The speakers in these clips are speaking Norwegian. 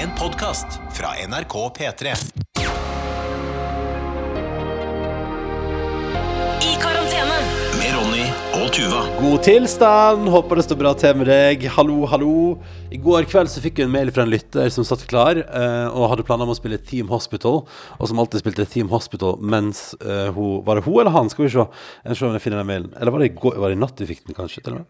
En podkast fra NRK P3. I karantene. Med Ronny og Tuva. God tilstand, håper det står bra til med deg. Hallo, hallo. I går kveld så fikk jeg en mail fra en lytter som satt klar eh, og hadde planer om å spille Team Hospital, og som alltid spilte Team Hospital mens eh, hun Var det hun eller han? Skal vi se. Jeg skal se om jeg finner den mailen. Eller var det i, går, var det i natt vi fikk den, kanskje? Til og med?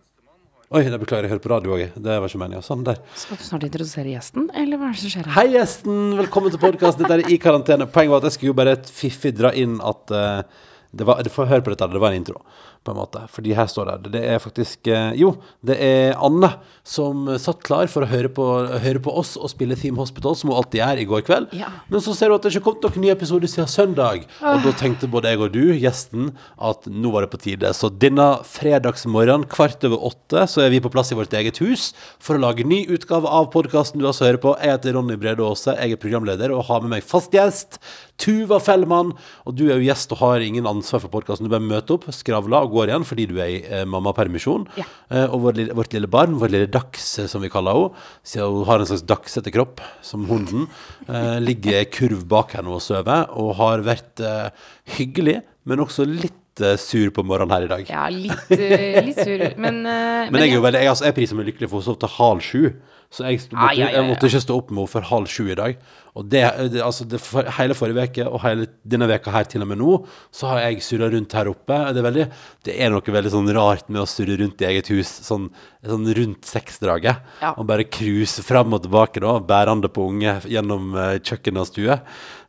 Oi, jeg beklager, jeg hører på radio òg. Det var ikke meningen. Sånn, der. Skal du snart introdusere gjesten, eller hva er det som skjer her? Hei, gjesten! Velkommen til podkast. Dette er I karantene. Poenget var at jeg skulle jo bare fiffig dra inn at uh, det var, Du får høre på dette, det var en intro, på en måte. Fordi her står det Det er faktisk eh, Jo, det er Anne som satt klar for å høre på, høre på oss og spille Theme Hospital, som hun alltid gjør, i går kveld. Ja. Men så ser du at det ikke kom noen ny episode siden søndag. Og da tenkte både jeg og du, gjesten, at nå var det på tide. Så denne fredagsmorgenen kvart over åtte så er vi på plass i vårt eget hus for å lage ny utgave av podkasten du også hører på. Jeg heter Ronny Brede Aase, jeg er programleder og har med meg fast gjest. Tuva Fellmann. Og du er jo gjest og har ingen ansvar for podkasten. Du bare møter opp, skravler og går igjen fordi du er i eh, mammapermisjon. Ja. Eh, og vår lille, vårt lille barn, vår lille Dags, eh, som vi kaller henne, siden hun har en slags dagsete kropp, som hunden, eh, ligger kurv bak henne og sover, og har vært eh, hyggelig, men også litt eh, sur på morgenen her i dag. Ja, litt, litt sur, men men Men jeg er jo veldig, jeg, altså, jeg priser meg lykkelig for å sove til halv sju. Så jeg, måtte, jeg måtte ikke stå opp med henne før halv sju i dag. Og det, det, altså det, for, hele forrige uke og hele denne veka her til og med nå, så har jeg surra rundt her oppe. Det er, veldig, det er noe veldig sånn rart med å surre rundt i eget hus, sånn, sånn rundt seksdraget. Ja. Og bare cruise fram og tilbake, da, bærende på unge gjennom uh, kjøkken og stue.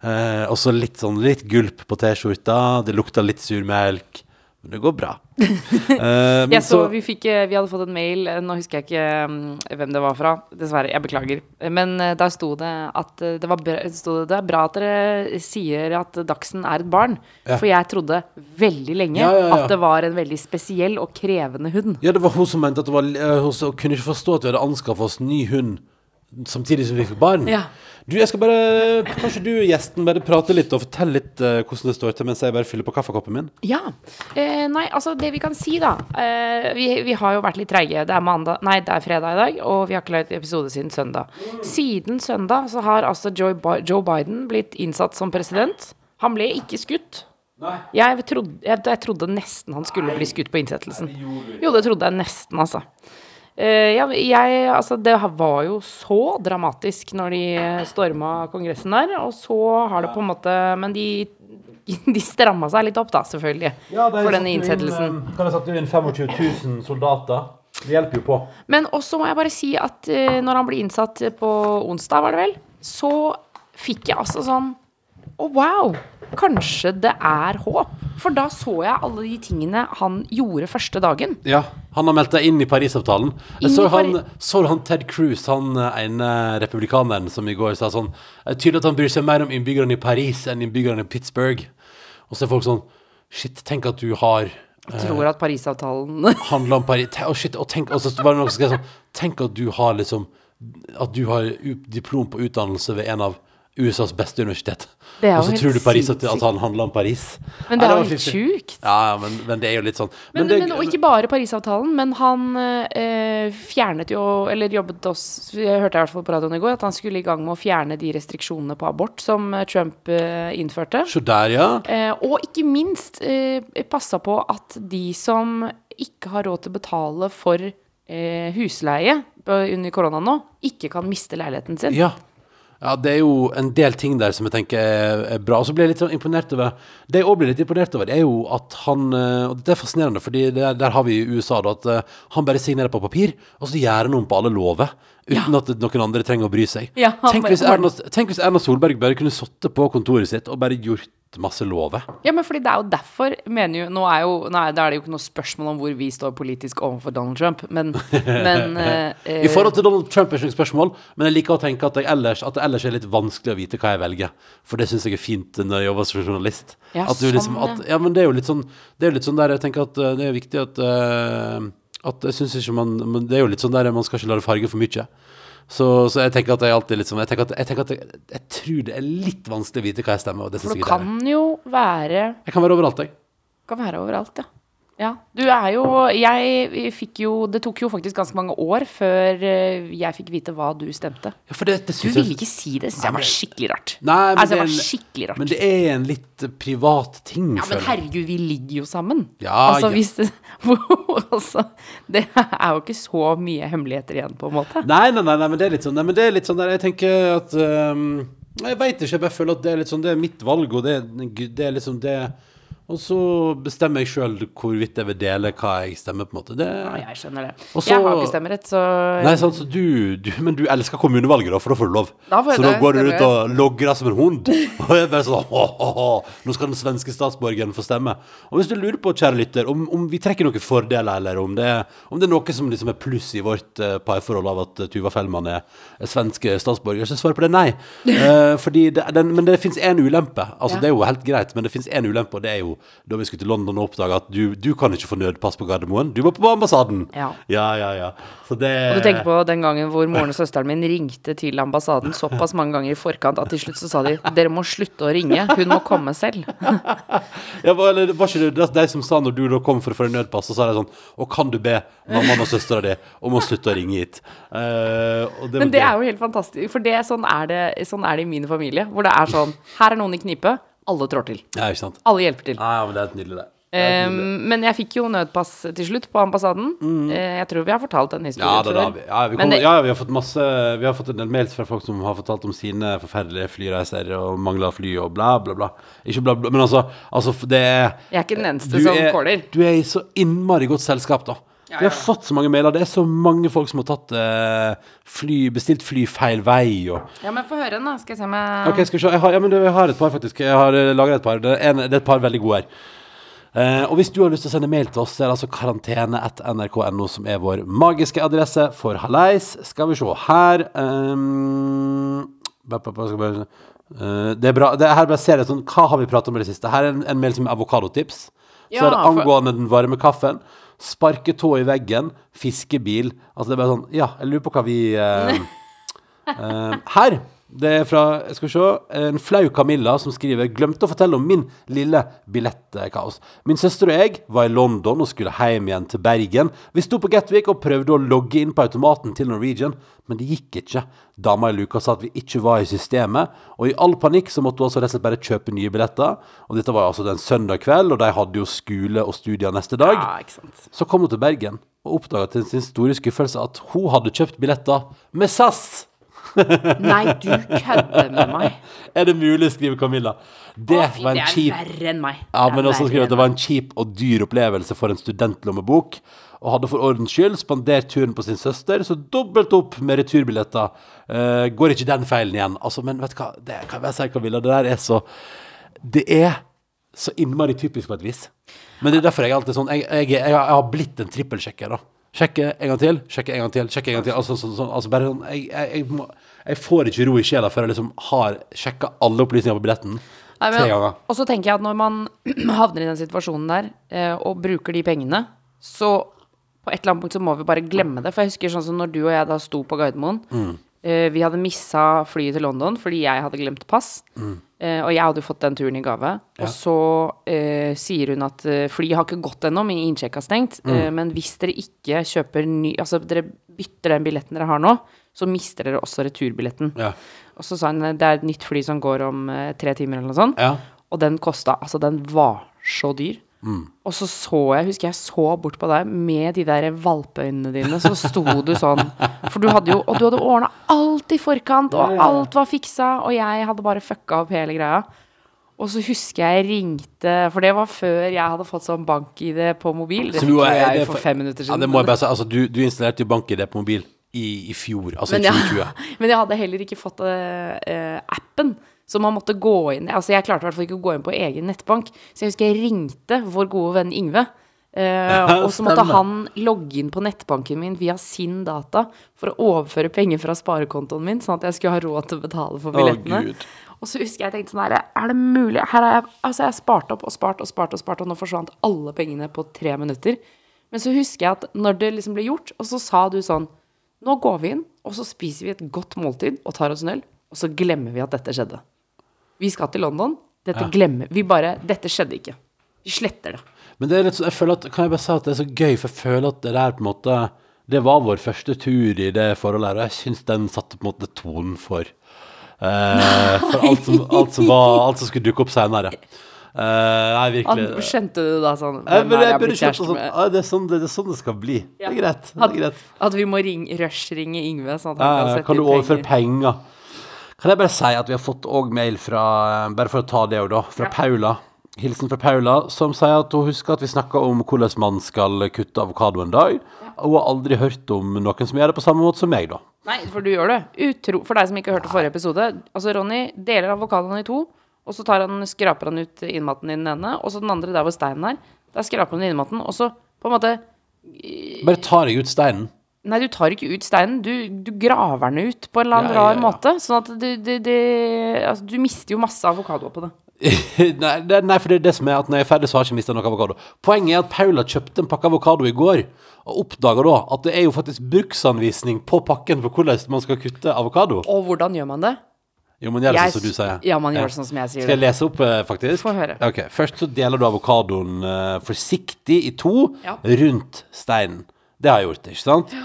Uh, og så litt sånn litt gulp på T-skjorta, det lukter litt sur melk. Men det går bra. uh, jeg så, vi, fikk, eh, vi hadde fått en mail, eh, nå husker jeg ikke mm, hvem det var fra, dessverre, jeg beklager. Men der sto det at det, var bra, det, det er bra at dere sier at Dagsen er et barn. Ja. For jeg trodde veldig lenge Ja, ja, at det var en veldig spesiell og krevende hund. Ja, det var hun som mente at det var Hun kunne ikke forstå at vi hadde anskaffa oss ny hund samtidig som vi fikk barn. Ja. Du, jeg skal bare Kanskje du, gjesten, bare prate litt og fortelle litt eh, hvordan det står til mens jeg bare fyller på kaffekoppen min? Ja. Eh, nei, altså det vi kan si, da eh, vi, vi har jo vært litt treige. Det er mandag Nei, det er fredag i dag, og vi har ikke lagd episode siden søndag. Siden søndag så har altså Joe, Bi Joe Biden blitt innsatt som president. Han ble ikke skutt. Jeg trodde, jeg, jeg trodde nesten han skulle bli skutt på innsettelsen. Jo, det trodde jeg nesten, altså. Eh, ja, jeg, altså det var jo så dramatisk når de storma Kongressen der, og så har det på en måte Men de, de stramma seg litt opp, da, selvfølgelig, for denne innsettelsen. Kan jeg sette inn 25 000 soldater? Det hjelper jo på. Men også må jeg bare si at eh, når han ble innsatt på onsdag, var det vel, så fikk jeg altså sånn Å, wow! Kanskje det er håp. For da så jeg alle de tingene han gjorde første dagen. Ja, han har meldt deg inn i Parisavtalen. Inn så, i så han, så han Ted Cruz, han eh, ene republikaneren som i går sa sånn Det er tydelig at han bryr seg mer om innbyggerne i Paris enn innbyggerne i Pittsburgh. Og så er folk sånn Shit, tenk at du har Jeg tror at Parisavtalen Handler om Paris. Og shit, og tenk, og så var det noe som skrev sånn Tenk at du har liksom At du har diplom på utdannelse ved en av USAs beste universitet. Er Og så tror du Paris at, at han handler om Paris. Men det er jo helt fiffig. sjukt. Ja, men, men det er jo litt sånn Men, det- men, og ikke bare Parisavtalen, men han eh, fjernet jo, eller jobbet oss Jeg hørte i hvert fall på radioen i går at han skulle i gang med å fjerne de restriksjonene på abort som eh, Trump eh, innførte. Så der, ja. Eh, og ikke minst eh, passa på at de som ikke har råd til å betale for eh, husleie under korona nå, ikke kan miste leiligheten sin. Ja. Ja, det er jo en del ting der som jeg tenker er, er bra. Og så blir jeg litt sånn imponert over Det jeg òg blir litt imponert over, er jo at han eh, Og dette er fascinerende, fordi der, der har vi i USA da at eh, han bare signerer på papir, og så gjør han om på alle lover. Uten at noen andre trenger å bry seg. Ja, tenk, hvis Erna, tenk hvis Erna Solberg bare kunne sittet på kontoret sitt og bare gjort masse lover. Ja, men fordi det er jo derfor, mener jo Nå er jo nei, da er det jo ikke noe spørsmål om hvor vi står politisk overfor Donald Trump, men, men eh, I forhold til Donald Trump er det ikke noe spørsmål, men jeg liker å tenke at, ellers, at det ellers er litt vanskelig å vite hva jeg velger. For det syns jeg er fint når jeg jobber som journalist. Ja, at du liksom, sånn, at, ja, men det er jo litt sånn Det er jo litt sånn der jeg tenker at eh, det er viktig at eh, At jeg syns ikke man men Det er jo litt sånn der man skal ikke la det farge for mye. Så, så jeg tenker at jeg alltid litt sånn Jeg tenker at, jeg, tenker at jeg, jeg tror det er litt vanskelig å vite hva jeg stemmer. Og det For det er kan jo være Jeg kan være overalt, jeg. Kan være overalt, ja. Ja, du er jo Jeg fikk jo Det tok jo faktisk ganske mange år før eh, jeg fikk vite hva du stemte. Ja, for det, det Du ville ikke si det. Det var skikkelig rart. Nei, men altså, det var skikkelig rart. Men det er en litt eh, privat ting, Ja, men herregud, vi ligger jo sammen. Ja, altså, ja. hvis det, altså, det er jo ikke så mye hemmeligheter igjen, på en måte. Nei, nei, nei, nei, men det er litt sånn, nei, men det er litt sånn der Jeg tenker at um, Jeg veit ikke, jeg bare føler at det er litt sånn Det er mitt valg, og det, det er liksom det Og så bestemmer jeg sjøl hvorvidt jeg vil dele hva jeg stemmer, på en måte. Det Ja, jeg skjønner det. Også... jeg har ikke stemmerett, så Nei, sant, så du, du Men du elsker kommunevalget, da, for da får du lov. Da får så da går du ut og logrer som en hund. Og jeg bare sånn å, Nå skal den svenske statsborgeren få stemme. Og hvis du lurer på, kjære lytter, om, om vi trekker noen fordeler, eller om det, om det er noe som liksom er pluss i vårt uh, parforhold av at eh, Tuva Fellmann er, er svensk statsborger, så svarer på det nei. Uh, fordi det, den, men det fins én ulempe. Altså, Ja. Det er jo helt greit, men det fins én ulempe, og det er jo da vi skulle til London og oppdaga at du, du kan ikke få nødpass på Gardermoen. Du må på ambassaden. Ja. ja, ja. ja. Så det Og du tenker på den gangen hvor moren og søsteren min ringte til ambassaden såpass mange ganger i forkant at til slutt så sa de dere må slutte å ringe, hun må komme selv. Ja, var, eller, var ikke det de som sa når du da kom for å få nødpass, så sa de sånn Og kan du be mammaen og søstera di om å slutte å ringe hit? Uh, og Men det er jo helt fantastisk, for det, sånn, er det, sånn er det i min familie. Hvor det er sånn Her er noen i knipe, alle trår til. Ja, ikke sant? Alle hjelper til. Nei, men det er nydelig, det. er Um, men jeg fikk jo nødpass til slutt på ambassaden. Eh, jeg tror vi har fortalt den ja, historien det, da, vi, ja, vi kom, det- ja, vi har fått masse Vi har fått en del mails fra folk som har fortalt om sine forferdelige flyreiser og mangla fly og bla, bla, bla. Ikke bla, bla, men altså, altså det er Jeg er ikke den eneste som kåler. Du er i så innmari godt selskap, da. Ja, Vi har fått så mange mailer. Det er så mange folk som har tatt eh, fly, bestilt fly feil vei. Og Ja, men få høre den, da. Skal jeg se om jeg Ok, skal vi se. Jeg har, ja, men jeg har et par, faktisk. Jeg har laget et par. Det er, en, det er et par veldig gode her. Eh, og hvis du har lyst til å sende mail til oss, så er det altså karantene.nrk.no som er vår magiske adresse for hallais. Skal vi se her eh, Det er bra. Det, her bare ser jeg sånn Hva har vi pratet om i det siste? Her er en, en mail som er avokadotips. Så er det angående den varme kaffen. Sparketå i veggen. Fiskebil. Altså det er bare sånn Ja, jeg lurer på hva vi eh, Eh, her. Det er fra jeg skal se, en flau Camilla som skriver Glemte å fortelle om min lille billettkaos. Min søster og jeg var i London og skulle hjem igjen til Bergen. Vi sto på Gatwick og prøvde å logge inn på automaten til Norwegian, men det gikk ikke. Dama i luka sa at vi ikke var i systemet, og i all panikk så måtte hun altså rett og slett bare kjøpe nye billetter. Og dette var altså den søndag kveld, og de hadde jo skole og studier neste dag. Ja, ikke sant. Så kom hun til Bergen og oppdaga til sin store skuffelse at hun hadde kjøpt billetter med SAS. Nei, du kødder med meg. Er det mulig, skriver Camilla. Det Å, fy, var det en er kjip verre enn meg. ja, men også skriver at det var en kjip og dyr opplevelse for en studentlommebok. Og hadde for ordens skyld spandert turen på sin søster, så dobbelt opp med returbilletter. Uh, går ikke den feilen igjen? Altså, men vet du hva, det kan jeg si, Camilla, det der er så Det er så innmari typisk på et vis. Men det er derfor jeg alltid sånn Jeg, jeg, jeg, jeg har blitt en trippelsjekker, da. Sjekke en gang til, sjekke en gang til, sjekke en gang til. Altså, sånn, sånn, altså bare sånn jeg, jeg, jeg, må, jeg får ikke ro i sjela før jeg liksom har sjekka alle opplysninger på billetten Nei, men- tre ganger. Og så tenker jeg at når man havner i den situasjonen der, eh, og bruker de pengene, så på et eller annet punkt så må vi bare glemme det. For jeg husker sånn som når du og jeg da sto på Gardermoen. Mm. Eh, vi hadde missa flyet til London fordi jeg hadde glemt pass. Eh, og jeg hadde jo fått den turen i gave. Ja. Og så eh, sier hun at eh, flyet har ikke gått ennå, min innsjekk har stengt. Mm. Eh, men hvis dere ikke kjøper ny Altså dere bytter den billetten dere har nå, så mister dere også returbilletten. Ja. Og så sa hun det er et nytt fly som går om eh, tre timer eller noe sånt. Ja. Og den kosta Altså, den var så dyr. Og så så jeg, husker jeg så bort på deg med de der valpeøynene dine, så sto du sånn For du hadde jo Og du hadde ordna alt i forkant, og alt var fiksa, og jeg hadde bare fucka opp hele greia. Og så husker jeg jeg ringte For det var før jeg hadde fått sånn bank-ID på mobil. Det fikk er- det for for- fem minutter Ja, siden. det må jeg bare si. Altså, du, du installerte jo bank-ID på mobil i, i fjor, altså i 2020. men jeg hadde heller ikke fått uh, appen. Så man måtte gå inn Altså jeg klarte i hvert fall ikke å gå inn på egen nettbank. Så jeg husker jeg ringte vår gode venn Yngve. eh, og så måtte han logge inn på nettbanken min via sin data for å overføre penger fra sparekontoen min, sånn at jeg skulle ha råd til å betale for billettene. Gud. og så husker jeg tenkte sånn her Er det mulig? Her har jeg, altså jeg har spart opp og spart og spart, og spart, og nå forsvant alle pengene på tre minutter. Men så husker jeg at når det liksom ble gjort, og så sa du sånn Nå går vi inn, og så spiser vi et godt måltid og tar oss en øl, og så glemmer vi at dette skjedde. Vi skal til London. Dette Ja. glemmer Vi bare Dette skjedde ikke. Vi sletter det. Men det er litt sånn, jeg føler at, kan jeg bare si at det er så gøy, for jeg føler at det der på en måte Det var vår første tur i det forholdet her, og jeg syns den satte på en måte tonen for eh, For alt som, alt, som var, alt som skulle dukke opp senere. Uh, nei, Han, virkelig. skjønte du da sånn Jeg, jeg jeg burde kjæreste sånn, ah, det, er sånn, det, det er sånn det skal bli. Det er greit. Det At, er greit. at vi må ring, rush-ringe Yngve, sånn at han Ja, kan ja, sette kan du inn overføre penger. Kan jeg bare si at vi har fått òg mail fra Bare for å ta det òg, da. Fra Ja. Paula. Hilsen fra Paula, som sier at hun husker at vi snakka om hvordan man skal kutte avokado en dag. Og hun har aldri hørt om noen som gjør det på samme måte som meg, da. Nei, for du gjør det. Utro, for deg som ikke hørte forrige episode. Altså, Ronny deler avokadoen i to, og så tar han, skraper han ut innmaten i den ene, og så den andre der hvor steinen er. Der skraper han innmaten, og så på en måte Bare tar jeg ut steinen. Nei, du tar ikke ut steinen, du, du graver den ut på en eller annen Ja, ja, rar ja. måte. Sånn at du, du, du, altså, du mister jo masse avokado på det. nei, det, nei, for det er det som er at når jeg er ferdig, så har jeg ikke mista noe avokado. Poenget er at Paula kjøpte en pakke avokado i går, og oppdaga da at det er jo faktisk bruksanvisning på pakken for hvordan man skal kutte avokado. Og hvordan gjør man det? Jo, man gjør det sånn som du sier. Ja, man gjør det sånn som jeg sier Skal jeg lese opp, eh, faktisk? Få høre. Ok, Først så deler du avokadoen uh, forsiktig i to Ja. rundt steinen. Det har jeg gjort, ikke sant?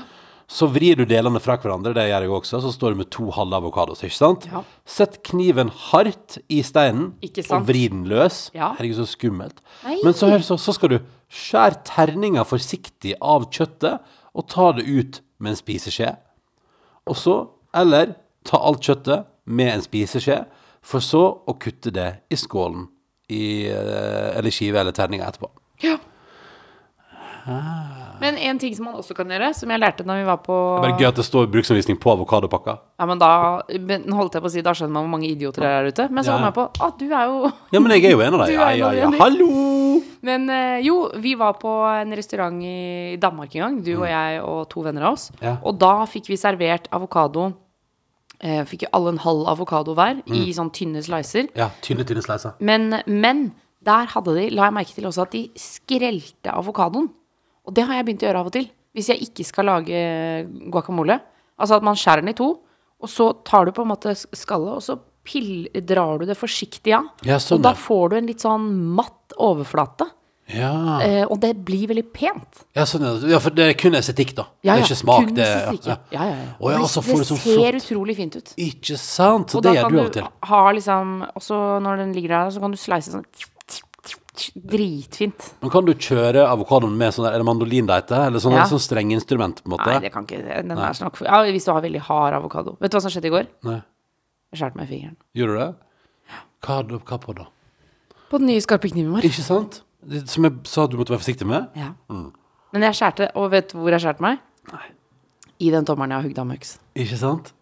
Så vrir du delene fra hverandre, det gjør jeg også. Så står du med to halve avokados, ikke sant? Ja. Sett kniven hardt i steinen, og vri den løs. Ja. Herregud, så skummelt. Nei. Men så, så, så skal du skjære terninga forsiktig av kjøttet, og ta det ut med en spiseskje. Og så, eller ta alt kjøttet med en spiseskje, for så å kutte det i skålen, i, eh, eller skive eller terninga etterpå. Ja. Men en ting som man også kan gjøre, som jeg lærte når vi var på Det er Bare gøy at det står bruksanvisning på avokadopakka. Ja, men da men holdt jeg på å si, da skjønner man hvor mange idioter det er der ute. Men så kom jeg på at du er jo Ja, men jeg er jo en av dem. Ja, ja, ja. Hallo! Men eh, jo, vi var på en restaurant i Danmark en gang, du og jeg og to venner av oss. Mm. Ja. Og da fikk vi servert avokado. Eh, fikk jo alle en halv avokado hver Mm. i sånn tynne slicer. Ja, tynne, tynne slicer. Men, men der hadde de, la jeg merke til også, at de skrelte avokadoen. Og det har jeg begynt å gjøre av og til. Hvis jeg ikke skal lage guacamole. Altså at man skjærer den i to, og så tar du på en måte skallet, og så pill, drar du det forsiktig av. Ja, sånn, og da får du en litt sånn matt overflate. Ja. Eh, og det blir veldig pent. Ja, sånn, ja. for det er kun estetikk, da. Ja, det er ikke smak. kun Det, ja. ja, ja, ja, Og det, det, får sånn ser utrolig fint ut. Ikke sant? Så Og det gjør du av og til. ha liksom Også når den ligger der, så kan du slice sånn Dritfint. Men kan du kjøre avokadoen med sånn er det mandolin det heter? Eller sånn, Ja. sånn strengeinstrument, på en måte? Nei, det kan ikke Den er snakk for ja, Hvis du har veldig hard avokado. Vet du hva som skjedde i går? Nei. Jeg skjærte meg i fingeren. Gjorde du det? Hva, hva på da? På den nye skarpe kniven vår. Ikke sant? Som jeg sa du måtte være forsiktig med? Ja. Mm. Men jeg skjærte, og vet du hvor jeg skjærte meg? I den tommelen jeg har hugd av. Ikke sant?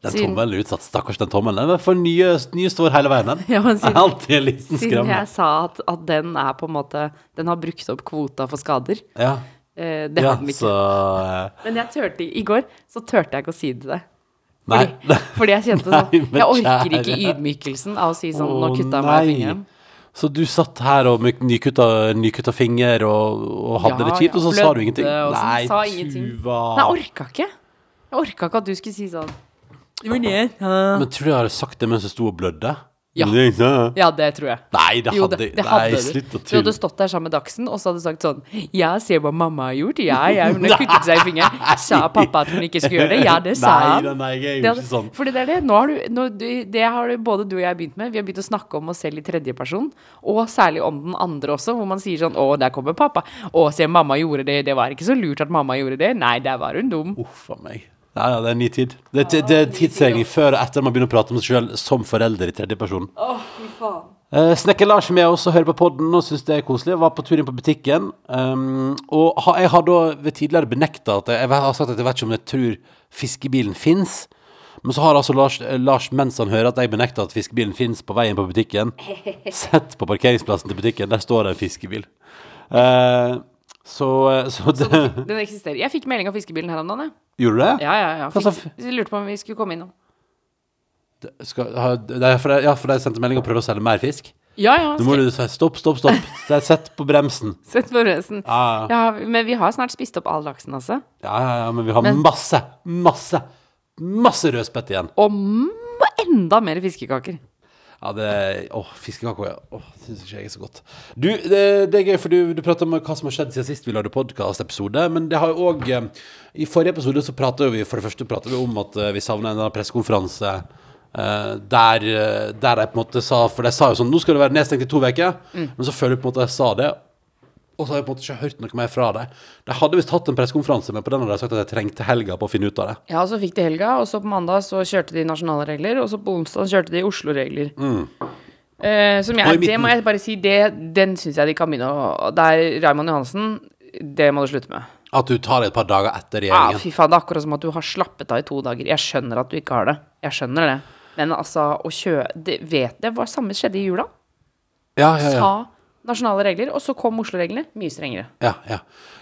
Den Siden- tommelen er utsatt. Stakkars den tommelen. Den får nye, nye står hele veien, den. Ja, siden- Alltid en liten Siden jeg sa at, at den er på en måte Den har brukt opp kvota for skader. Ja. Eh, det ja, har den ikke. så eh, Men jeg tørte, i går så turte jeg ikke å si det til deg. Nei. Fordi, fordi jeg kjente sånn Jeg orker ikke ydmykelsen av å si sånn Nå kutta jeg meg fingeren. Så du satt her og nykutta, nykutta finger og, og hadde Ja, det kjipt, og så sa du ingenting? Nei, sa ingenting. Tuva. Nei, jeg orka ikke. Jeg orka ikke at du skulle si sånn Men tror du jeg hadde sagt det mens jeg sto og blødde? Ja. Ja, det tror jeg. Nei, det Jo, hadde det, det hadde Nei, du. slutt å Du hadde stått der sammen med Dagsen, og så hadde du sagt sånn Ja, se hva mamma har gjort. Ja, ja, hun har kuttet seg i fingeren. Sa pappa at hun ikke skulle gjøre det? Ja, det sa han. Nei, nei, jeg gjorde Det jo ikke sånn. Fordi det er det. Nå har du, nå, du- det har du, både du og jeg begynt med. Vi har begynt å snakke om oss selv i tredjeperson, og særlig om den andre også, hvor man sier sånn Å, der kommer pappa. Å, se, mamma gjorde det. Det var ikke så lurt at mamma gjorde det. Nei, der var hun dum. Uff a meg. Ja, ja, det er en ny tid. Det, det, det er tidsregning før og etter man begynner å prate om seg sjøl som forelder i tredjeperson. Oh, fy faen. Uh, Snekker Lars med oss og hører på podden og syns det er koselig. Jeg Var på tur inn på butikken. Um, og ha, jeg har da ved tidligere benekta at jeg, jeg har sagt at jeg vet ikke om jeg tror fiskebilen fins. Men så har altså Lars, eh, Lars, mens han hører at jeg benekter at fiskebilen fins på veien på butikken, sett på parkeringsplassen til butikken. Der står det en fiskebil. Eh, så, så det, Den eksisterer. Jeg fikk melding av fiskebilen her om dagen. Gjorde du det? Ja, ja, ja. Sa Fikk, jeg lurte på om vi skulle komme innom. Skal, det for, ja, for de sendte melding og prøvde å selge mer fisk? Ja, ja. Nå må du si stopp, stopp, stopp. Sett på bremsen. Sett på bremsen. Ja, ja. Ja, men vi har snart spist opp all laksen, altså. Ja, ja, ja, men vi har Men- masse, masse, masse rødspett igjen. Og enda mer fiskekaker. Ja, det Å, fiskekaker. Ja. Åh, syns ikke jeg er så godt. Du, det, det er gøy, for du, du prater om hva som har skjedd siden sist vi lagde podkastepisode. Men det har jo òg I forrige episode så prata vi for det første pratet vi om at eh, vi savna en pressekonferanse. eh, der, eh, der jeg på en måte sa For de sa jo sånn Nå skal det være nedstengt i to uker. Men så føler jeg på en måte jeg sa det. Og så har jeg på en måte ikke hørt noe mer fra dem. De hadde visst hatt en pressekonferanse, men på den hadde de sagt at jeg trengte helga på å finne ut av det. Ja, så fikk de helga, og så på mandag så kjørte de nasjonale regler, og så på onsdag kjørte de Oslo-regler. Eh, som jeg, det må jeg bare si, det, den syns jeg de kan begynne å Det er Raymond Johansen, det må du slutte med. At du tar det et par dager etter regjeringen? Ja, fy faen, det er akkurat som at du har slappet av i to dager. Jeg skjønner at du ikke har det. Jeg skjønner det. Men altså, å kjøre det, Vet det hva samme skjedde i jula? Ja, ja, ja. Sa nasjonale regler, og så kom Oslo-reglene. Mye strengere. ja, ja.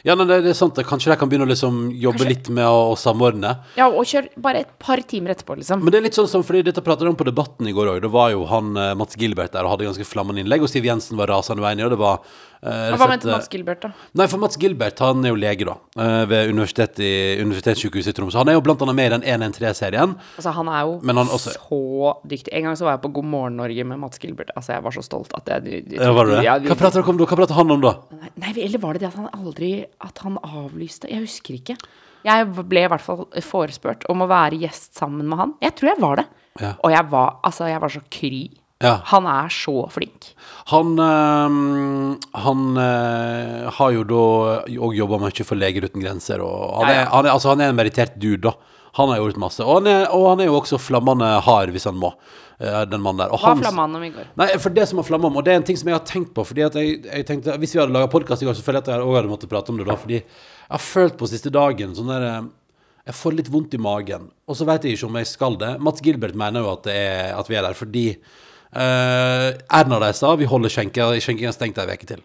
ja men det, det er sant. Kanskje de kan begynne å liksom jobbe Kanskje- litt med å, å samordne. Ja, og kjør bare et par timer etterpå, liksom. Men det er litt sånn som, fordi dette pratet de om på Debatten i går òg. Det var jo han eh, Mats Gilbert der og hadde ganske flammende innlegg, og Siv Jensen var rasende uenig, og det var eh, Hva med Mats Gilbert, da? Nei, for Mats Gilbert han er jo lege da eh, ved universitet i, Universitetssykehuset i Tromsø. Han er jo blant annet med i den 113-serien. Altså, han er jo han også- så dyktig. En gang så var jeg på God morgen Norge med Mats Gilbert. Altså, jeg var så stolt at jeg Ja, var det det? Hva prater dere om da? Hva prater han om da? Nei, eller var det det at han aldri At han avlyste? Jeg husker ikke. Jeg ble i hvert fall forespurt om å være gjest sammen med han. Jeg tror jeg var det. Ja. Og jeg var, altså, jeg var så kry. Ja. Han er så flink. Han, øh, han øh, har jo da òg jobba mye for Leger uten grenser, og han Ja, er, ja. han er, altså, han er en merittert dude, da. Han har gjort masse. Og han er, og han er jo også flammende hard hvis han må, eh, den mannen der. Og Hva flamma han om i går? Nei, for det som har flamma om, og det er en ting som jeg har tenkt på fordi at jeg, jeg tenkte, Hvis vi hadde laga podkast i går, så føler jeg at jeg òg hadde måttet prate om det da. Fordi jeg har følt på siste dagen sånn der Jeg får litt vondt i magen. Og så vet jeg ikke om jeg skal det. Mats Gilbert mener jo at, det er, at vi er der fordi eh, Erna de sa vi holder skjenkinga stengt ei uke til.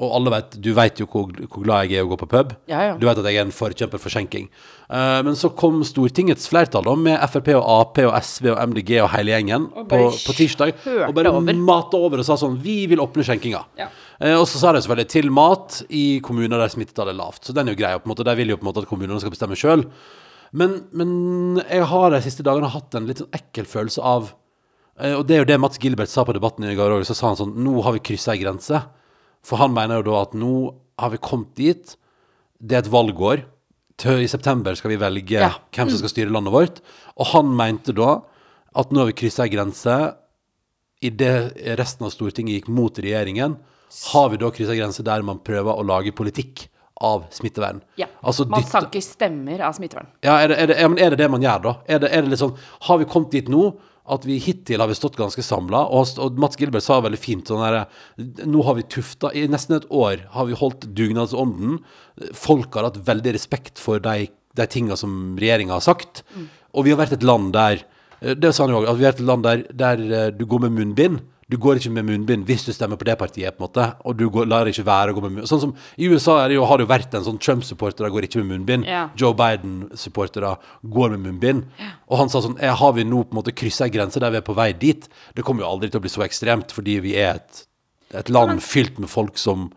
Og alle vet, du vet jo hvor, hvor glad jeg er i å gå på pub. Ja, ja. Du vet at jeg er en forkjemper for skjenking. Uh, men så kom Stortingets flertall da, med Frp og Ap og SV og MDG og hele gjengen Og på, på tirsdag. Og bare over. mata over og sa sånn Vi vil åpne skjenkinga. Ja. Uh, og så sa de selvfølgelig til mat i kommuner der smittetallet er lavt. Så den er jo grei. På en måte, De vil jo på en måte at kommunene skal bestemme sjøl. Men, men jeg har de siste dagene hatt en litt sånn ekkel følelse av Og det er jo det Mats Gilbert sa på debatten i går òg. Så sa han sånn Nå har vi kryssa ei grense. For han mener jo da at nå har vi kommet dit. Det er et valgår. I september skal vi velge Ja. hvem som skal styre landet vårt. Og han mente da at nå har vi kryssa ei grense. Idet resten av Stortinget gikk mot regjeringen, har vi da kryssa ei grense der man prøver å lage politikk av smittevern. Ja. Altså Man sanker stemmer av smittevern. ja, er det, er, det, er det det man gjør, da? Er det, er det sånn Har vi kommet dit nå at vi hittil har vi stått ganske samla? Og, og Mats Gilbert sa veldig fint sånn der Nå har vi tufta I nesten et år har vi holdt dugnadsånden. Folk har hatt veldig respekt for de, de tinga som regjeringa har sagt. Og vi har vært et land der Det sa han jo òg, at vi har vært et land der, der eh, du går med munnbind. Du går ikke med munnbind hvis du stemmer på det partiet, på en måte. Og du går, lar ikke være å gå med munnbind. Sånn som I USA det jo, har det jo vært en sånn Trump-supportere går ikke med munnbind. Ja. Joe Biden-supportere går med munnbind. Og han sa sånn eh, Har vi nå på en måte kryssa ei grense der vi er på vei dit? Det kommer jo aldri til å bli så ekstremt, fordi vi er et, et land fylt med folk som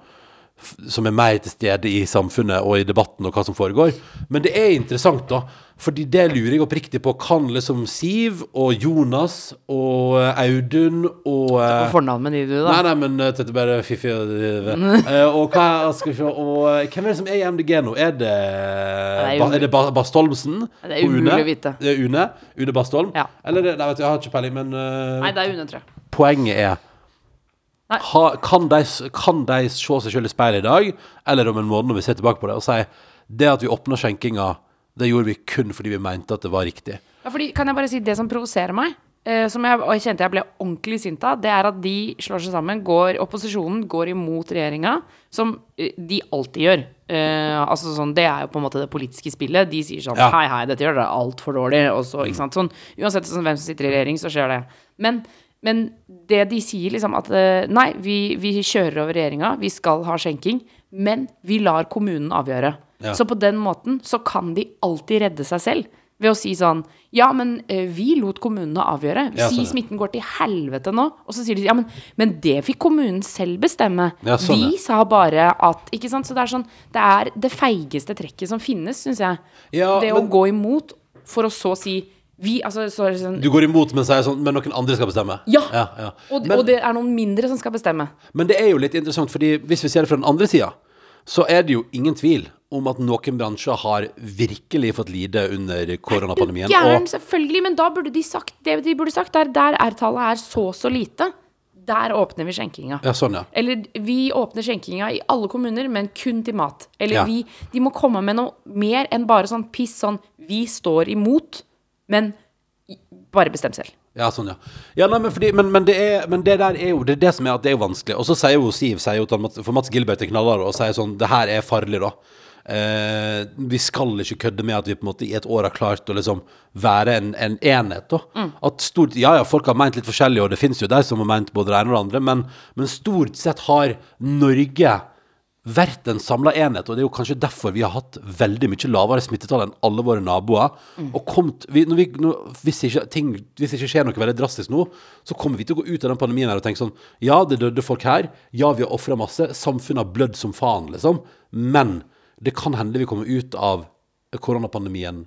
som er mer til stede i samfunnet og i debatten og hva som foregår. Men det er interessant, da. Fordi det lurer jeg oppriktig på. Kan liksom Siv og Jonas og eh, Audun og eh, På fornavn med de, du, da. Nei, nei, men uh, dette er bare fiffig. og- eh, hva skal vi se Og eh, hvem er det som er i MDG nå? Er det, er det Bastholmsen? Det er umulig å vite. Det er Une? Une Bastholm? Ja. Eller det, nei, vet du, jeg har ikke peiling, men eh, Nei, det er Une, tror jeg. poenget er. Ha, kan, de, kan de se seg selv i speilet i dag, eller om en måned når vi ser tilbake på det, og si det at vi åpna skjenkinga, det gjorde vi kun fordi vi mente at det var riktig. Ja, fordi, kan jeg bare si det som provoserer meg, Uh, som jeg, jeg kjente jeg ble ordentlig sint av, det er at de slår seg sammen, går, opposisjonen går imot regjeringa, som eh, de alltid gjør. Uh, altså sånn, Det er jo på en måte det politiske spillet. De sier sånn Ja. Hei, hei, dette gjør dere altfor dårlig. Og så, ikke sant, sånn, Uansett sånn, hvem som sitter i regjering, så skjer det. Men, men det de sier, liksom at eh, Nei, vi, vi kjører over regjeringa, vi skal ha skjenking, men vi lar kommunen avgjøre. Ja. Så på den måten så kan de alltid redde seg selv. Ved å si sånn Ja, men eh, vi lot kommunene avgjøre. Ja, si smitten går til helvete nå. Og så sier de ja, men, men det fikk kommunen selv bestemme. Ja, sånn, vi sa bare at Ikke sant. Så det er sånn Det er det feigeste trekket som finnes, syns jeg. Det men- å gå imot for å så si Vi, altså, så er det sånn Du går imot, men sier sånn Men noen andre skal bestemme? Ja! ja, ja. Og, Men, og det er noen mindre som skal bestemme. men det er jo litt interessant, fordi hvis vi ser det fra den andre sida, så er det jo ingen tvil om at noen bransjer har virkelig fått lide under koronapandemien. Gæren, Og selvfølgelig, men da burde de sagt det de burde sagt, er der R-tallet er så så lite. Der åpner vi skjenkinga. Ja, sånn, ja. Eller vi åpner skjenkinga i alle kommuner, men kun til mat. Eller Ja. vi De må komme med noe mer enn bare sånn piss sånn Vi står imot, men bare bestem selv. Ja, sånn, ja. ja nei, men, fordi, men, men, det er, men det der er jo det, er det som er at det er vanskelig. Og så sier jo Siv, sier jo for Mats Gilbert er knallhard og sier sånn Det her er farlig, da. Eh, vi skal ikke kødde med at vi på en måte i et år har klart å liksom være en, en enhet. da. At stort, Ja, ja, folk har ment litt forskjellig, og det finnes jo de som har ment både det ene og det andre, men, men stort sett har Norge vært en samla enhet, og det er jo kanskje derfor vi har hatt veldig mye lavere smittetall enn alle våre naboer. Og kommet, vi, når vi, når, hvis, ikke, ting, hvis ikke skjer noe veldig drastisk nå, så kommer vi til å gå ut av den pandemien her og tenke sånn Ja, det døde folk her. Ja, vi har ofra masse. Samfunnet har blødd som faen, liksom. Men det kan hende vi kommer ut av koronapandemien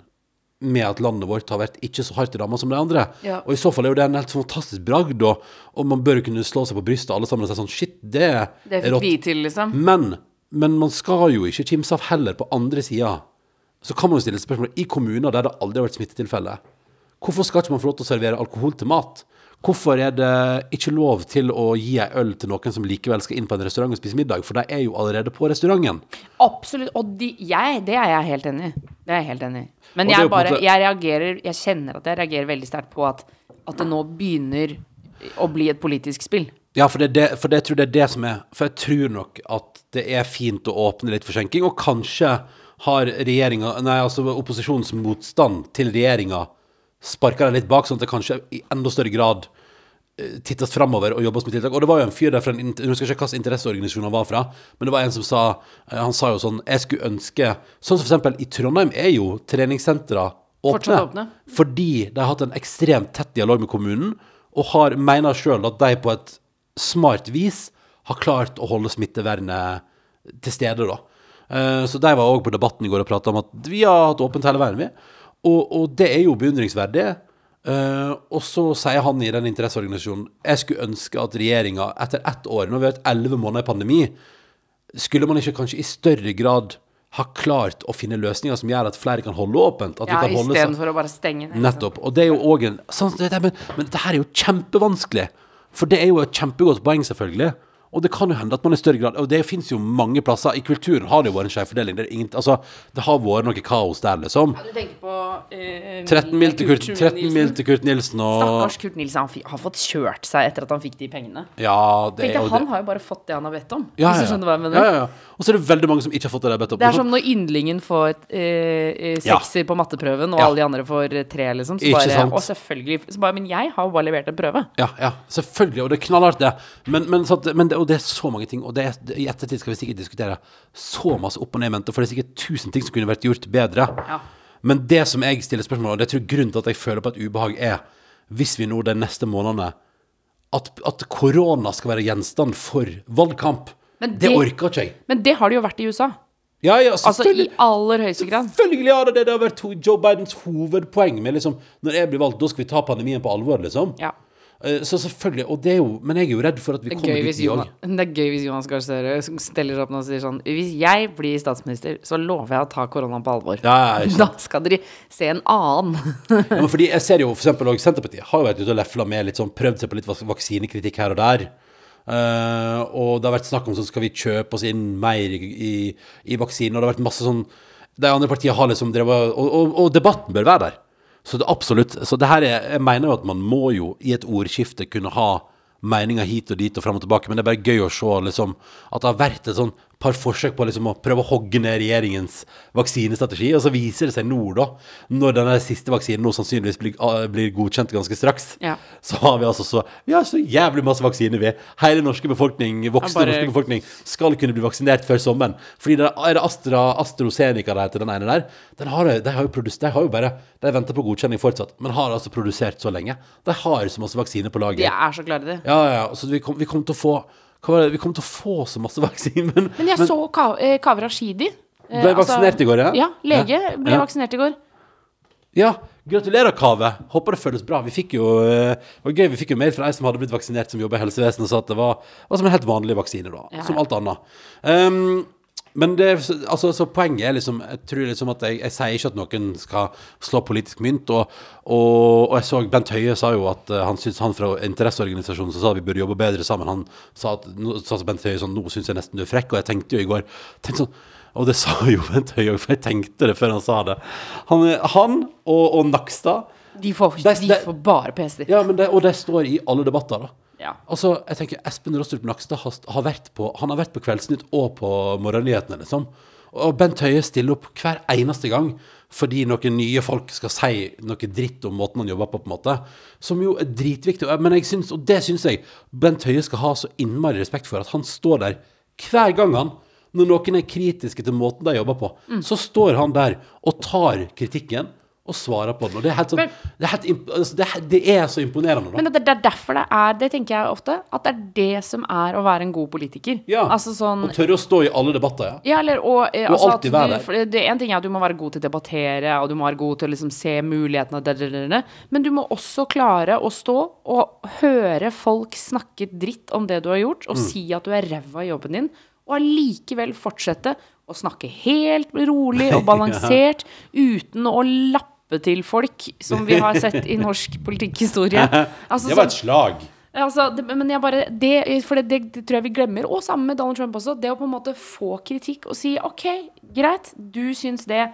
med at landet vårt har vært ikke så hardt ramma som de andre. Ja. Og i så fall er jo det en helt fantastisk bragd, og, og man bør kunne slå seg på brystet alle sammen og si sånn Shit, det, Det er rått. liksom. Men, men man skal jo ikke kimse av heller på andre sida. Så kan man jo stille spørsmål i kommuner der det aldri har vært smittetilfelle. Hvorfor skal ikke man få lov til å servere alkohol til mat? Hvorfor er det ikke lov til å gi ei øl til noen som likevel skal inn på en restaurant og spise middag? For de er jo allerede på restauranten. Absolutt. Og de, jeg, det er jeg helt enig i. Det er jeg helt enig i. Men jeg bare Jeg reagerer Jeg kjenner at jeg reagerer veldig sterkt på at, at det nå begynner å bli et politisk spill. Ja, for, det, det, for det, jeg tror det er det som er For jeg tror nok at det er fint å åpne litt for skjenking, og kanskje har regjeringa Nei, altså opposisjonens motstand til regjeringa sparka dem litt bak, sånn at det kanskje i enda større grad eh, tittes framover og jobbes med tiltak. Og det var jo en fyr der fra en, jeg husker ikke hvilken interesseorganisasjon han var fra, men det var en som sa eh, Han sa jo sånn Jeg skulle ønske Sånn som eksempel i Trondheim er jo treningssentra åpne, åpne. fordi de har hatt en ekstremt tett dialog med kommunen, og har, mener sjøl at de på et smart vis har klart å holde smittevernet til stede, da. Eh, Så de var òg på Debatten i går og prata om at vi har hatt åpent hele veien, vi. Og, og det er jo beundringsverdig. Eh, og så sier han i den interesseorganisasjonen Jeg skulle ønske at regjeringa etter ett år, nå har vi hatt elleve måneder i pandemi, skulle man ikke kanskje i større grad ha klart å finne løsninger som gjør at flere kan holde åpent? At vi Ja, kan holde seg- Istedenfor å bare stenge ned. liksom. Nettopp. Og det er jo òg en sånn, det, det, men, men dette er jo kjempevanskelig. For det er jo et kjempegodt poeng, selvfølgelig. Og det kan jo hende at man i større grad Og det fins jo mange plasser. I kulturen har det jo vært en skjev fordeling. Det, er ingen- altså, det har vært noe kaos der, liksom. Ja, du tenker på uh, 13 mil til Kurt, 13 Nilsen. mil til Kurt Nilsen og Stakkars Kurt Nilsen. Han fi- har fått kjørt seg etter at han fikk de pengene. Ja, det Tenk er deg, jo Han det. har jo bare fått det han har bedt om. Ja, Hvis du skjønner hva jeg mener. Ja, ja, ja. Og så er det veldig mange som ikke har fått det de har bedt om. Det er som når yndlingen får uh, eh, Ja. sekser på matteprøven, og Ja. alle de andre får eh, tre, liksom. Så Ikke bare, sant? Og selvfølgelig så bare, Men jeg har jo bare levert en prøve. Ja, ja, selvfølgelig, og det er knallhardt det. Men, men, så at, men det, og det er så mange ting, og det er, i ettertid skal vi sikkert diskutere så masse opp og ned mente, for det er sikkert tusen ting som kunne vært gjort bedre. Ja. Men det som jeg stiller spørsmål om, og det tror jeg grunnen til at jeg føler på et ubehag, er hvis vi nå de neste månedene at, at korona skal være gjenstand for valgkamp. Men det, det- orker ikke jeg. Men det har det jo vært i USA. Ja, ja, Altså i aller høyeste grad. Selvfølgelig har det det. Det har vært Joe Bidens hovedpoeng med liksom Når jeg blir valgt, da skal vi ta pandemien på alvor, liksom. Ja. Eh, Så selvfølgelig, og det er jo Men jeg er jo redd for at vi er, kommer dit i dag. det er gøy hvis Jonas Gahr Støre steller opp nå og sier sånn Hvis jeg blir statsminister, så lover jeg å ta koronaen på alvor. Ja. Da skal dere se en annen. Ja, men fordi jeg ser jo for eksempel Senterpartiet har jo vært ute og lefla med litt sånn Prøvd seg på litt vaksinekritikk her og der. Uh, og det har vært snakk om sånn skal vi kjøpe oss inn mer i, i, vaksinen, og det har vært masse sånn De andre partiene har liksom drevet og, og, og debatten bør være der. Så det absolutt Så det her er Jeg mener jo at man må jo i et ordskifte kunne ha meninger hit og dit og fram og tilbake, men det er bare gøy å se liksom at det har vært et sånn par forsøk på liksom å prøve å hogge ned regjeringens vaksinestrategi, og så viser det seg nå, da, når denne siste vaksinen nå sannsynligvis blir, ah, blir godkjent ganske straks, Ja. så har vi altså så Vi har så jævlig masse vaksiner, vi. Hele norske befolkning, voksne bare- norske befolkning skal kunne bli vaksinert før sommeren. Fordi det er det Astra, AstraZeneca det heter, den ene der. Den har, de har jo produsert De har jo bare De venter på godkjenning fortsatt, men har altså produsert så lenge. De har så masse vaksiner på lager. De er så klare i det. Ja, ja. Så vi kommer kom til å få? Vi kommer til å få så masse vaksiner, men, Men jeg så Ka eh, Kaveh Rashidi. eh, Ble vaksinert i går, ja? Ja, lege ble Ja. vaksinert i går. Ja, Gratulerer, Kave. Håper det føles bra. Vi fikk jo, eh, det gøy, vi fikk jo mail fra ei som hadde blitt vaksinert, som jobber i helsevesenet, og sa at det var, var som en helt vanlig vaksine, da. Ja, Som alt annet. Um, men det, altså, så poenget er liksom Jeg tror liksom at jeg, jeg sier ikke at noen skal slå politisk mynt. Og, og, og jeg så Bent Høie sa jo at uh, han synes han fra interesseorganisasjonen som sa at vi burde jobbe bedre sammen, han sa at sa Bent Høie sånn Nå syns jeg nesten du er frekk. Og jeg tenkte jo i går tenkte sånn, Og det sa jo Bent Høie òg, for jeg tenkte det før han sa det. Han, han og, og Nakstad De får, Det- de får bare PC-er. ja, men det, Og de står i alle debatter, da. Ja. Altså, jeg tenker Espen Rostrup Nakstad har, har vært på Han har vært på Kveldsnytt og på Morgennyhetene, liksom. Og Bent Høie stiller opp hver eneste gang fordi noen nye folk skal si noe dritt om måten han jobber på, på en måte. Som jo er dritviktig. Men jeg syns, og det syns jeg Bent Høie skal ha så innmari respekt for, at han står der hver gang han når noen er kritiske til måten de jobber på, Mm. så står han der og tar kritikken og svarer på den. Og det er helt sånn Men- det, er helt, altså, det, er, det er så imponerende, da. Men det, det er derfor det er Det tenker jeg ofte. At det er det som er å være en god politiker. Ja, Altså sånn Og tørre å stå i alle debatter, ja. Ja, eller og, eh, altså alltid være der. det, En ting er at du må være god til å debattere, og du må være god til å liksom se mulighetene, men du må også klare å stå og høre folk snakke dritt om det du har gjort, og Mm. si at du er ræva i jobben din, og allikevel fortsette å snakke helt rolig og balansert, uten å lappe til folk, som vi har sett i norsk politikkhistorie. Altså, Det var et slag. Altså, det, men jeg bare det, For det, det, tror jeg vi glemmer. Og sammen med Donald Trump også. Det å på en måte få kritikk og si OK, greit, du syns det.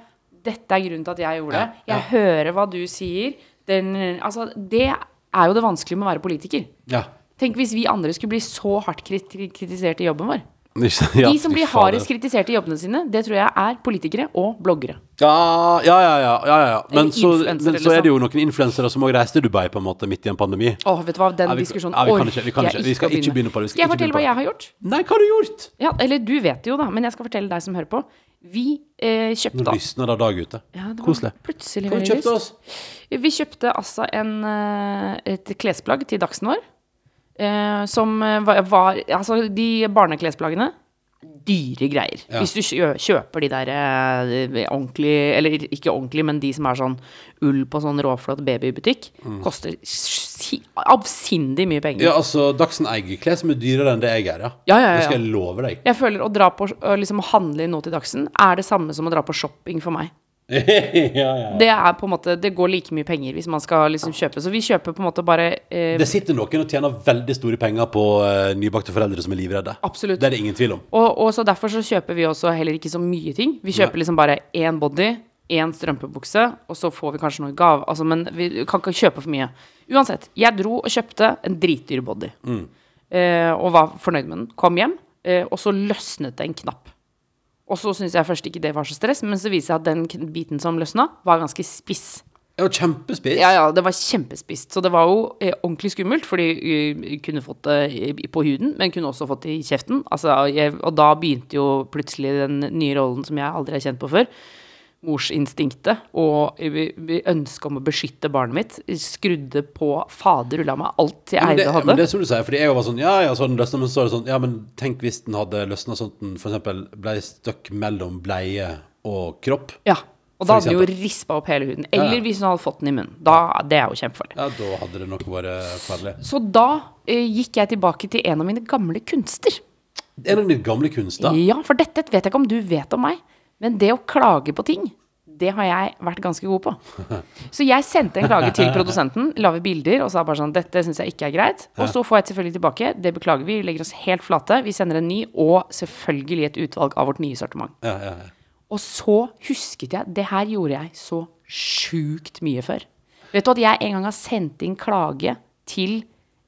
Dette er grunnen til at jeg gjorde det. Jeg hører hva du sier. Den, altså, det er jo det vanskelige med å være politiker. Ja. Tenk hvis vi andre skulle bli så hardt kriti- kritisert i jobben vår. Ja, De som blir hardest kritisert i jobbene sine, det tror jeg er politikere og bloggere. Ja, ja, ja. ja, ja. Men, så, men så er det jo liksom. noen influensere som òg reiste til Dubai på en måte midt i en pandemi. Åh, vet du hva, den diskusjonen ja, vi kan ikke- vi kan ikke- vi skal ikke begynne på det, vi skal Skal jeg fortelle hva jeg har gjort? Nei, hva har du gjort? Ja, eller du vet jo, da, men jeg skal fortelle deg som hører på. Vi eh, Nå kjøpte lysner det dag ute. Ja, det Koselig. Plutselig veldig lyst. oss? Vi kjøpte altså en, eh, et klesplagg til dagsen vår. eh, som eh, var, var Altså, de barneklesplaggene Dyre greier. Ja. Hvis du kjøper de der eh, ordentlig Eller ikke ordentlig, men de som er sånn ull på sånn råflott babybutikk, koster avsindig mye penger. Mm. Ja, altså, Dagsen Eiger-klær som er dyrere enn det jeg er, ja. Ja, ja, ja, Det skal jeg love deg. Jeg føler å dra på å liksom handle inn noe til Dagsen er det samme som å dra på shopping for meg. ja, ja. Det er på en måte Det går like mye penger hvis man skal liksom kjøpe. Så vi kjøper på en måte bare eh, Det sitter noen og tjener veldig store penger på eh, nybakte foreldre som er livredde. Absolutt. Det er det ingen tvil om. Og, og så derfor så kjøper vi også heller ikke så mye ting. Vi kjøper liksom bare én body, én strømpebukse, og så får vi kanskje noe i gave. Altså, men vi kan ikke kjøpe for mye. Uansett, jeg dro og kjøpte en dritdyr body. Eh, og var fornøyd med den. Kom hjem, eh, og så løsnet det en knapp. Og så syntes jeg først ikke det var så stress, men så viser det seg at den biten som løsna, var ganske spiss. Det var kjempespiss. Ja, ja, det var kjempespist. Så det var jo eh, ordentlig skummelt, fordi jeg kunne fått det på huden, men kunne også fått det i kjeften. Altså, jeg, og da begynte jo plutselig den nye rollen som jeg aldri har kjent på før. Morsinstinktet og eh, ønsket om å beskytte barnet mitt skrudde på fader ulla meg alt jeg eide og men det er som du sier, fordi jeg var sånn Ja, ja, så den løsnet, men så er det sånn Ja, men tenk hvis den hadde løsna sånn at den eksempel ble stuck mellom bleie og kropp. Ja. Og da hadde den jo rispa opp hele huden. Ja, ja. Eller hvis hun hadde fått den i munnen. Da, det er jo kjempefarlig. Ja, da hadde det nok vært farlig. Så da eh, gikk jeg tilbake til en av mine gamle kunster. En av dine gamle kunster. Ja, for dette vet jeg ikke om du vet om meg, men det å klage på ting, det har jeg vært ganske god på. Så jeg sendte en klage til produsenten, la ved bilder og sa bare sånn Dette syns jeg ikke er greit. Og så får jeg selvfølgelig tilbake. Det beklager vi. Vi legger oss helt flate. Vi sender en ny, og selvfølgelig et utvalg av vårt nye sortiment. Ja, ja, ja. Og så husket jeg Det her gjorde jeg så sjukt mye før. Vet du at jeg en gang har sendt inn klage til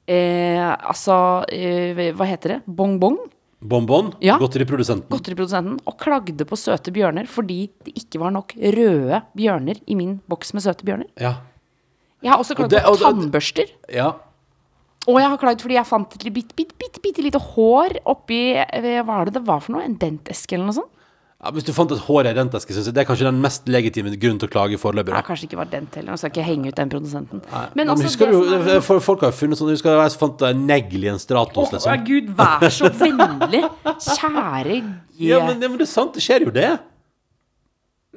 eh, Altså, eh, hva heter det? Bonbon? Bonbon. Ja. Godteriprodusenten. godteriprodusenten og klagde på søte bjørner fordi det ikke var nok røde bjørner i min boks med søte bjørner. Ja. Jeg har også klagd og på tannbørster. ja. Og jeg har klagd fordi jeg fant et bitte, bitte, bitte, bitte lite hår oppi eh, Hva er det det var for noe? En denteske eller noe sånt? Ja, Hvis du fant et hår i den eske, syns jeg det er kanskje den mest legitime grunnen til å klage foreløpig. Ja, kanskje ikke var den heller. Nå skal ikke henge ut den produsenten. Men, Men altså, husker du, er- Folk har jo funnet sånn Husker du jeg fant en negl i en Stratos, Å, oh, Gud, vær så vennlig! Kjære Ja, men, ja, men det er sant, det skjer jo det.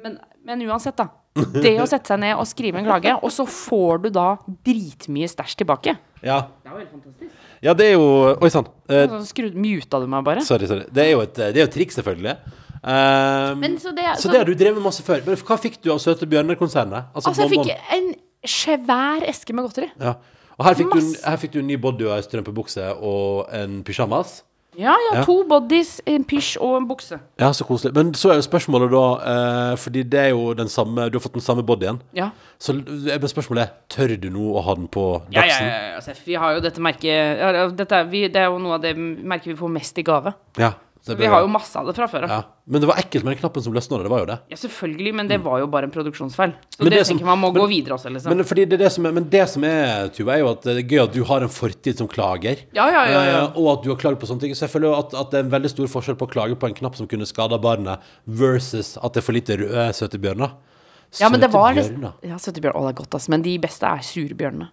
men, men uansett, da. Det å sette seg ned og skrive en klage, og så får du da dritmye stæsj tilbake. Ja. Det er jo helt fantastisk. ja, det er jo Oi sann. Uh, Så skrud, muta du meg bare. sorry, sorry. Det er jo et, det er jo et triks, selvfølgelig. Eh, Men så det, så det har du drevet med masse før. Men hva fikk du av Søte Bjørner-konsernet? Altså, jeg fikk en svær eske med godteri. ja. Og her fikk, du, her fikk du en ny body og ei strømpebukse og en pysjamas. Ja, ja, Ja. to bodies, en pysj og en bukse. Ja, så koselig. Men så er jo spørsmålet da eh, Fordi det er jo den samme Du har fått den samme bodyen. Ja. Så men spørsmålet er Tør du nå å ha den på Ja, ja, ja, ja, Altså, Vi har jo dette merket dette er, vi, Det er jo noe av det merket vi får mest i gave. Ja, Så vi har jo masse av det fra før av. Ja. ja. Men det var ekkelt med den knappen som løsna. Det var jo det. selvfølgelig, men det var jo bare en produksjonsfeil. Så Men det, det som- tenker man må men- gå videre også, liksom. Men, det det som er, men det som er, Tuva, er jo at det er gøy at du har en fortid som klager. Ja, ja, ja, ja. Eh, og at du har klagd på sånne ting. Så jeg føler jo at, at det er en veldig stor forskjell på å klage på en knapp som kunne skada barnet, versus at det er for lite røde søte bjørner. ja, men det var bjørner. Ja, søttebjørn. Å, det er godt, ass. Men de beste er surebjørnene.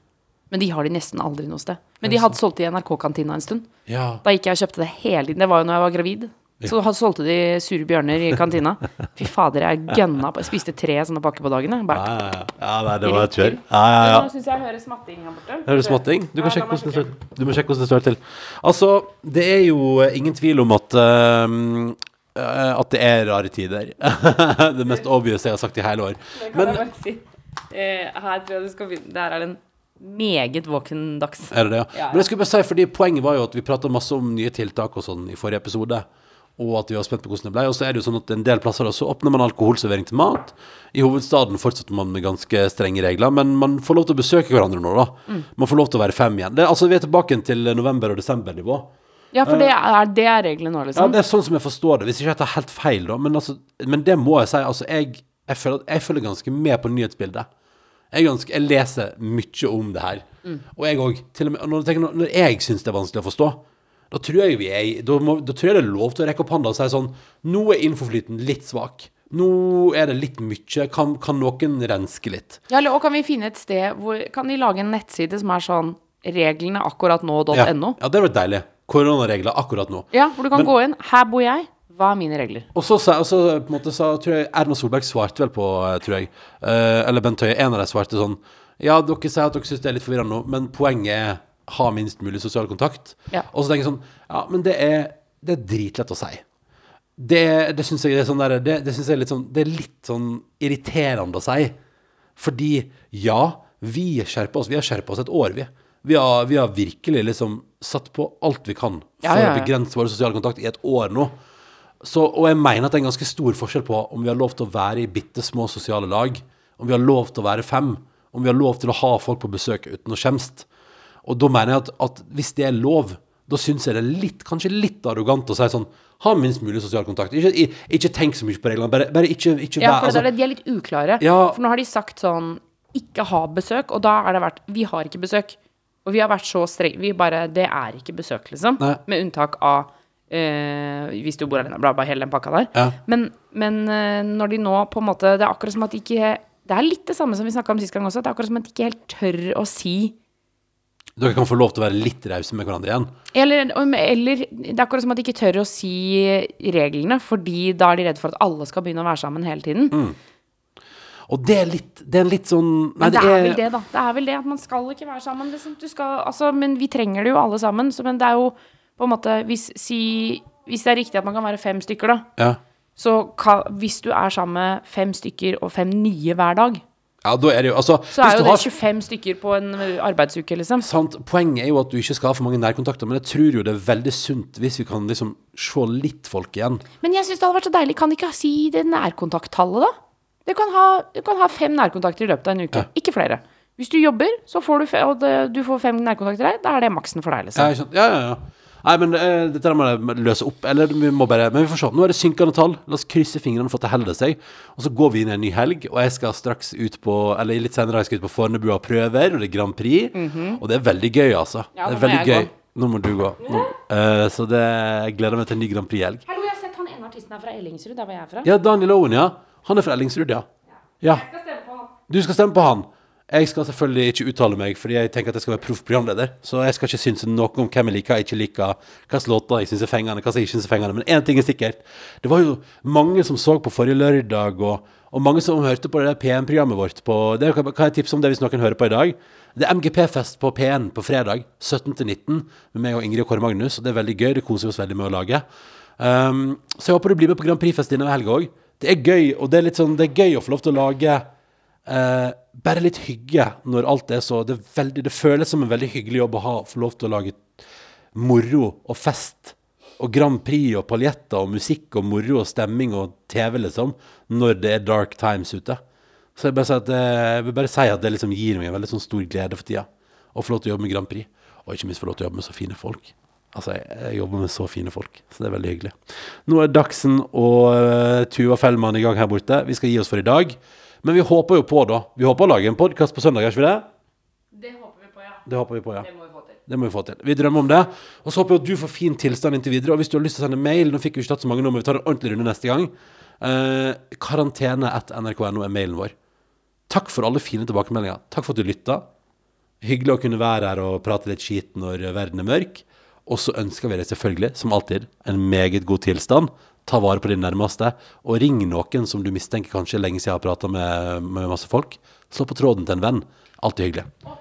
Men de har de nesten aldri noe sted. Men de hadde solgt det i NRK-kantina en stund. Ja. Da gikk jeg og kjøpte det hele tiden. Det var jo når jeg var gravid. Så had- solgte de sure bjørner i kantina. Fy fader, jeg gønna på Jeg spiste tre sånne pakker på dagen. Bare, ja, ja. nei, det var et kjør. Ja, ja, ja. Nå syns jeg hører smatting her borte. Hører du småting? Du, kan sjekke hvordan det står, du må sjekke hvordan det står til. Altså, det er jo eh, ingen tvil om at um, At det er rare tider. det mest obvious jeg har sagt i hele år. Det kan Men jeg bare si. Uh, her tror jeg du skal begynne. Der er det en meget våken dags. er det det, ja? Ja, ja. Men jeg skulle bare si, fordi poenget var jo at vi prata masse om nye tiltak og sånn i forrige episode. Og at vi var spent på hvordan det ble. Og så er det jo sånn at en del plasser da, så åpner man alkoholservering til mat. I hovedstaden fortsetter man med ganske strenge regler, men man får lov til å besøke hverandre nå, da. Mm. Man får lov til å være fem igjen. Det, altså, vi er tilbake til november- og desembernivå. Ja, for det er, det er reglene nå, liksom? Ja, det er sånn som jeg forstår det. Hvis ikke jeg tar helt feil, da. Men, altså, men det må jeg si. Altså, jeg, jeg, føler, jeg følger ganske med på nyhetsbildet. Jeg, ønsker, jeg leser mye om det her. Og jeg òg. Når, når, når jeg syns det er vanskelig å forstå, da tror jeg vi er da, må, da tror jeg det er lov til å rekke opp hånda og si sånn Nå er infoflyten litt svak. Nå er det litt mye. Kan, kan noen renske litt? Ja, eller, og kan vi finne et sted hvor Kan de lage en nettside som er sånn reglene akkurat nå.no? Ja, Ja. ja, det hadde vært deilig. Koronaregler akkurat nå. Ja, hvor du kan Men- gå inn. Her bor jeg. Hva er mine regler? Og så, sa- og så på en måte sa, tror jeg Erna Solberg svarte vel på, eh, tror jeg, eh, eller Bent Høie, en av dem svarte sånn Ja, dere sier at dere syns det er litt forvirrende nå, men poenget er ha minst mulig sosial kontakt. Ja. Og så tenker jeg sånn Ja, men det er, det er dritlett å si. Det, det syns jeg er sånn der, det, det synes jeg er litt sånn Det er litt sånn irriterende å si. Fordi ja, vi skjerper oss. Vi har skjerpa oss et år, vi. Vi har, vi har virkelig liksom satt på alt vi kan for Ja, ja, ja. å begrense vår sosiale kontakt i et år nå. Så, og jeg mener at det er en ganske stor forskjell på om vi har lov til å være i bitte små sosiale lag, om vi har lov til å være fem, om vi har lov til å ha folk på besøk uten å skjemmes. Og da mener jeg at, at hvis det er lov, da syns jeg det er litt, kanskje litt arrogant å si sånn Ha minst mulig sosial kontakt. Ikke, ikke tenk så mye på reglene. Bare, bare ikke, ikke Ja, for altså, det, de er litt uklare. Ja. For nå har de sagt sånn ikke ha besøk, og da er det vært Vi har ikke besøk. Og vi har vært så strenge. Vi bare Det er ikke besøk, liksom. Nei. Med unntak av eh, hvis du bor alene. Bla, bla, hele den pakka der. Ja. Men, men uh, når de nå på en måte Det er akkurat som at de ikke Det er litt det samme som vi snakka om sist gang også. Det er akkurat som at de ikke helt tør å si Dere kan få lov til å være litt rause med hverandre igjen. eller, eller det er akkurat som at de ikke tør å si reglene, fordi da er de redd for at alle skal begynne å være sammen hele tiden. Mm. Og det er litt Det er en litt sånn nei, Men det er vel det, da. Det er vel det at man skal ikke være sammen. Liksom. Du skal, altså, men vi trenger det jo alle sammen. Så, men det er jo på en måte hvis, si, hvis det er riktig at man kan være fem stykker, da. Ja. Så kan, hvis du er sammen med fem stykker og fem nye hver dag, ja, da er det jo Altså, så er jo det har 25 stykker på en arbeidsuke, liksom. Sant. Poenget er jo at du ikke skal ha for mange nærkontakter, men jeg tror jo det er veldig sunt hvis vi kan liksom se litt folk igjen. Men jeg syns det hadde vært så deilig. Kan ikke si det nærkontakttallet, da? Du kan, ha, du kan ha fem nærkontakter i løpet av en uke. Ikke flere. Hvis du jobber, så får du, fe og det, du får fem nærkontakter der, da er det maksen for deg, liksom. Ja, ja, ja, ja. Nei, men eh, dette må jeg løse opp. Eller vi må bare Men vi får se. Nå er det synkende tall. La oss krysse fingrene for at det holder seg. Og så går vi inn i en ny helg, og jeg skal straks ut på Eller litt senere jeg skal ut på Fornebua prøver, og det er Grand Prix. Og det er veldig gøy, altså. Ja, det er veldig gøy. gå. Nå må du gå. Nå. uh, så det jeg gleder meg til en ny Grand Prix-helg. Hallo, jeg har sett han ene artisten her fra Ellingsrud, der hvor jeg er fra. Ja, Daniel Owen, ja. Han er fra Ellingsrud, ja. Ja. Jeg skal. Du skal stemme på han. Jeg skal selvfølgelig ikke uttale meg, fordi jeg tenker at jeg skal være proff programleder. Så jeg skal ikke synes noe om hvem jeg liker jeg ikke liker, hvilke låter jeg syns er fengende, hva som ikke synes er fengende. Men én ting er sikkert. Det var jo mange som så på forrige lørdag, og, og mange som hørte på det der P1-programmet vårt på Det kan kan jeg tipse om det hvis noen hører på i dag. Det er MGP-fest på P1 på fredag 17.-19 med meg og Ingrid og Kåre Magnus. Og det er veldig gøy. Det koser vi oss veldig med å lage. Um, så jeg håper du blir med på Grand Prix-fest denne helga òg. Det er gøy, og det er litt sånn, det er gøy å få lov til å lage eh, bare litt hygge når alt er så det, er veldig, det føles som en veldig hyggelig jobb å ha, få lov til å lage moro og fest og Grand Prix og paljetter og musikk og moro og stemming og TV, liksom, når det er dark times ute. Så jeg, bare at, eh, jeg vil bare si at det liksom gir meg en veldig sånn stor glede for tida. Å få lov til å jobbe med Grand Prix, og ikke minst få lov til å jobbe med så fine folk. Altså, jeg, jeg jobber med så fine folk, så det er veldig hyggelig. Nå er Dagsen og uh, Tuva Fellmann i gang her borte. Vi skal gi oss for i dag. Men vi håper jo på, da. Vi håper å lage en podkast på søndag, gjør ikke vi det? Det håper vi på, ja. Det håper vi på, ja. Det må vi få til. Det må vi få til. Vi drømmer om det. Og så håper jeg at du får fin tilstand inntil videre. Og hvis du har lyst til å sende mail, nå fikk vi ikke tatt så mange nå, men vi tar en ordentlig runde neste gang. Eh, karantene etter nrk.no er mailen vår. Takk for alle fine tilbakemeldinger. Takk for at du lytta. Hyggelig å kunne være her og prate litt skit når verden er mørk. Og så ønsker vi deg selvfølgelig, som alltid, en meget god tilstand. Ta vare på din nærmeste, og ring noen som du mistenker kanskje lenge siden har prata med, med masse folk. Slå på tråden til en venn. Alltid hyggelig. Å.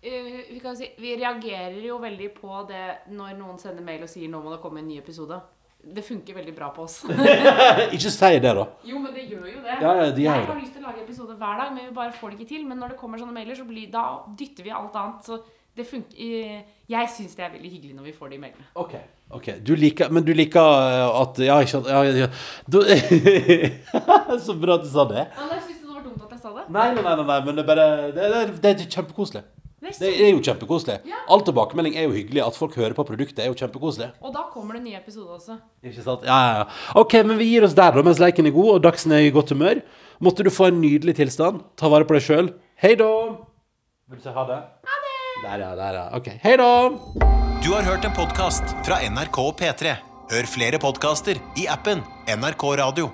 Eh, vi, kan si, vi reagerer jo veldig på det når noen sender mail og sier 'nå må det komme en ny episode'. Det funker veldig bra på oss. Ikke si det, da. jo, men det gjør jo det. Ja, ja, de jeg det. har lyst til å lage episode hver dag, men vi bare får det ikke til. Men når det kommer sånne mailer, så blir, da dytter vi alt annet. Så det funker eh, Jeg syns det er veldig hyggelig når vi får de mailene. Ok, ok. Du liker, men du liker uh, at Ja, ikke sant ja, ja, ja. Du, Så bra at du sa det. Men jeg syns det var dumt at jeg sa det. Nei, nei, nei, nei, nei men det er bare Det, det, det er kjempekoselig. Det er Det er jo kjempekoselig. Ja. All tilbakemelding er jo hyggelig. At folk hører på produktet, er jo kjempekoselig. Og da kommer det en ny episode også. Ikke sant? Ja, ja, ja. Ok, men vi gir oss der, da, mens leken er god, og Dagsen er i godt humør. Måtte du få en nydelig tilstand. Ta vare på deg sjøl. Hei da! Vil du si ha det? Ha det! Der, ja. Der, ja. Ok. Hei da! Du har hørt en podkast fra NRK og P3. Hør flere podkaster i appen NRK Radio.